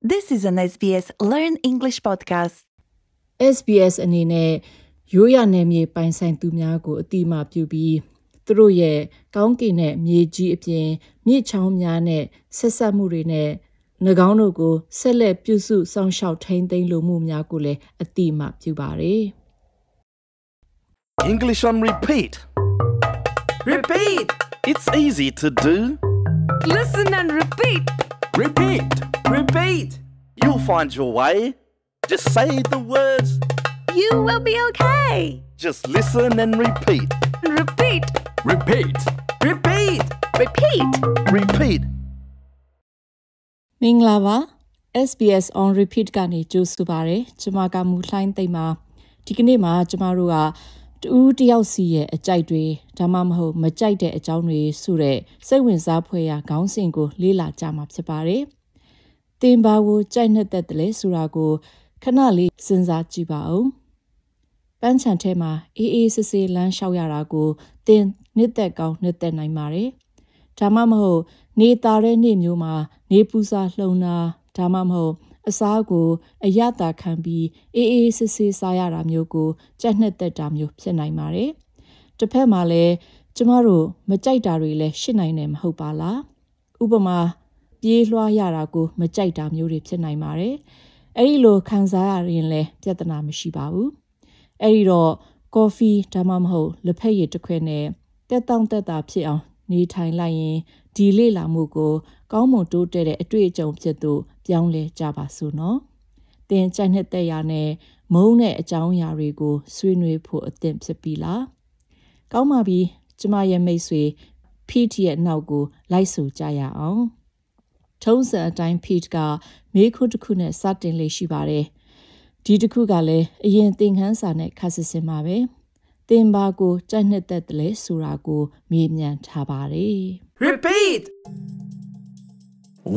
This is an SBS Learn English podcast. SBS အနေနဲ့ရိုးရနယ်မြေပိုင်ဆိုင်သူများကိုအတိအမှပြုပြီးသူတို့ရဲ့ကောင်းကင်နဲ့မြေကြီးအပြင်မြစ်ချောင်းများနဲ့ဆက်ဆက်မှုတွေနဲ့၎င်းတို့ကိုဆက်လက်ပြုစုစောင့်ရှောက်ထိန်းသိမ်းလိုမှုများကိုလည်းအတိအမှပြုပါတယ် English on repeat. Repeat! It's easy to do. Listen and repeat. Repeat! Repeat! You'll find your way. Just say the words. You will be okay. Just listen and repeat. Repeat. Repeat! Repeat! Repeat. Repeat. မင်္ဂလာပါ SBS on repeat ကနေကြိုဆိုပါရစေကျွန်မကမူလှိုင်းသိမ့်ပါဒီကနေ့မှာကျမတို့ကတူးတယောက်စီရဲ့အကြိုက်တွေဒါမှမဟုတ်မကြိုက်တဲ့အကြောင်းတွေဆိုတဲ့စိတ်ဝင်စားဖွယ်ရာခေါင်းစဉ်ကိုလေ့လာကြမှာဖြစ်ပါတယ် သင်ပါကိုကြိုက်နှစ်သက်တယ်လဲဆိုတာကိုခဏလေးစဉ်းစားကြည့်ပါဦးပန်းချန်ထဲမှာအေးအေးဆေးဆေးလမ်းလျှောက်ရတာကိုသင်နှစ်သက်ကောင်းနှစ်သက်နိုင်ပါတယ်ဒါမှမဟုတ်နေသားတဲ့နေ့မျိုးမှာ နေပူစာလှုံတာဒါမှမဟုတ်အစားကိုအရသာခံပြီးအေးအေးဆေးဆေးစားရတာမျိုးကိုကြက်နှစ်သက်တာမျိုးဖြစ်နိုင်ပါတယ်။တစ်ဖက်မှာလည်းကျမတို့မကြိုက်တာတွေလည်းရှိနိုင်တယ်မဟုတ်ပါလား။ဥပမာ ပြေးလွှားရတာကိုမကြိုက်တာမျိုးတွေဖြစ်နိုင်ပါတယ်။အဲ့ဒီလိုခံစားရရင်လည်းပြဿနာမရှိပါဘူး။အဲ့ဒီတော့ကော်ဖီဒါမှမဟုတ်လက်ဖက်ရည်တစ်ခွက်နဲ့တက်တောင့်တက်တာဖြစ်အောင်နေထိုင်လိုက်ရင်ဒီလေ့လာမှုကိုကောင်းမွန်တိုးတက်တဲ့အတွေ့အကြုံဖြစ်သူပြောင်းလဲကြပါစို့နော်။သင်ကြိုက်နှစ်သက်ရာနဲ့မုန်းတဲ့အကြောင်းအရာတွေကိုဆွေးနွေးဖို့အသင့်ဖြစ်ပြီလား။ကောင်းပါပြီကျမရဲ့မိတ်ဆွေ Pete ရဲ့နောက်ကိုလိုက်ဆိုကြရအောင်။ ထုံးစံအတိုင်း Pete ကမေးခွန်းတစ်ခုနဲ့စတင်လေးရှိပါတယ်။ဒီတစ်ခုကလည်းအရင်သင်ခန်းစာနဲ့ခါစစ်စင်ပါပဲ။သင်ပါကိုကြိုက်နှစ်သက်တယ်လဲဆိုတာကိုမေးမြန်းထားပါတယ်။ Repeat!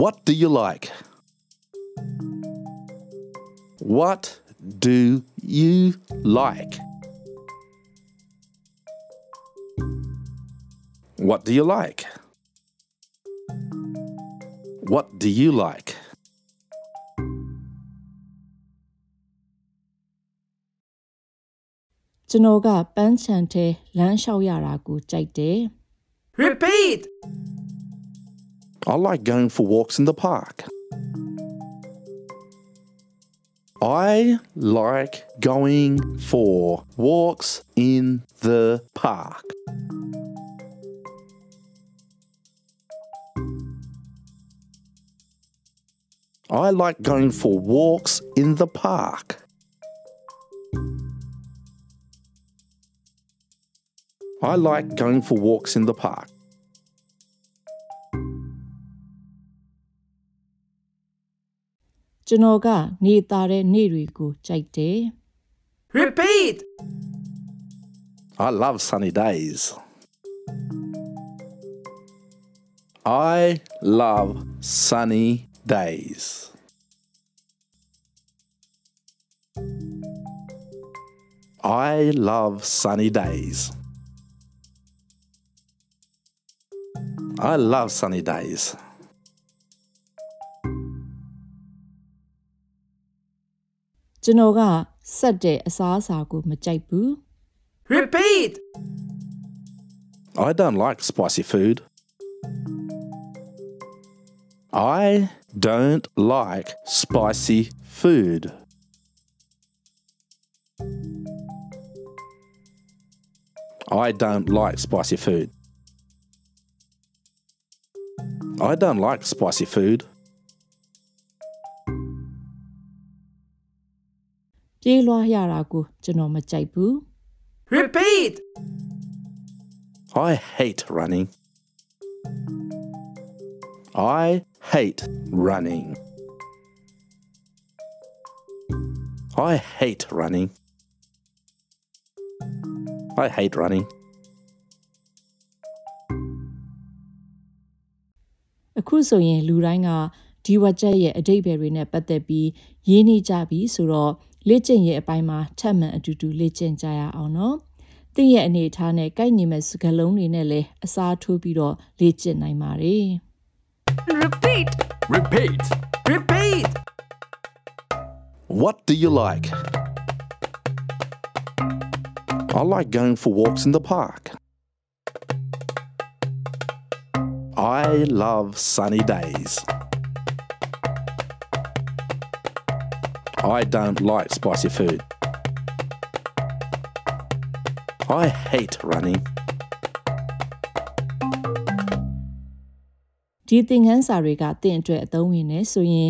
What do you like? What do you like? What do you like? What do you like? Repeat! I like going for walks in the park. I like going for walks in the park. I like going for walks in the park. I like going for walks in the park. Repeat! I love sunny days. I love sunny days. I love sunny days. I love sunny days. Repeat. I don't like spicy food. I don't like spicy food. I don't like spicy food. I don't like spicy food. ပြေးလွှားရတာကိုကျွန်တော်မကြိုက်ဘူး Repeat! I hate running. I hate running. I hate running. I hate running. အခုဆိုရင်လူတိုင်းကဒီဝက်ချက်ရဲ့အတိတ်ဘယ်တွေနဲ့ပတ်သက်ပြီးရင်းနှီးကြပြီဆိုတော့လေ့ကျင့်ရဲ့အပိုင်းမှာထပ်မံအတူတူလေ့ကျင့်ကြရအောင်နော်။သင်ရဲ့အနေအထားနဲ့ကိုက်ညီမဲ့စကားလုံးတွေနဲ့လည်းအစားထိုးပြီးတော့လေ့ကျင့်နိုင်ပါတယ်။ Repeat. Repeat! Repeat! What do you like? I like going for walks in the park. I love sunny days. I don't like spicy food. I hate running. ဒီသင်ခန်းစာတွေကသင်အတွက်အသုံးဝင်နေဆိုရင်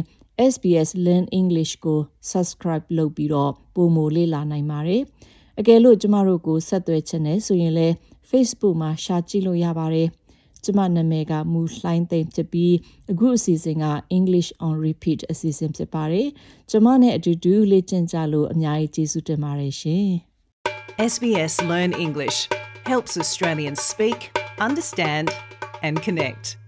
SBS Learn English ကို subscribe လုပ်ပြီးတော့ပုံမလေ့လာနိုင်ပါတယ်။အကယ်လို့ကျမတို့ကိုဆက်သွယ်ချင်တယ်ဆိုရင်လည်း Facebook မှာရှာကြည့်လို့ရပါတယ်။ကျမနာမည်ကမူလှိုင်းသိမ့်ဖြစ်ပြီးအခုအစီအစဉ်က English on Repeat အစီအစဉ်ဖြစ်ပါတယ်။ကျမနဲ့အတူတူလေ့ကျင့်ကြလို့အများကြီးကျေးဇူးတင်ပါတယ်ရှင်။ SBS Learn English helps Australians speak, understand, and connect.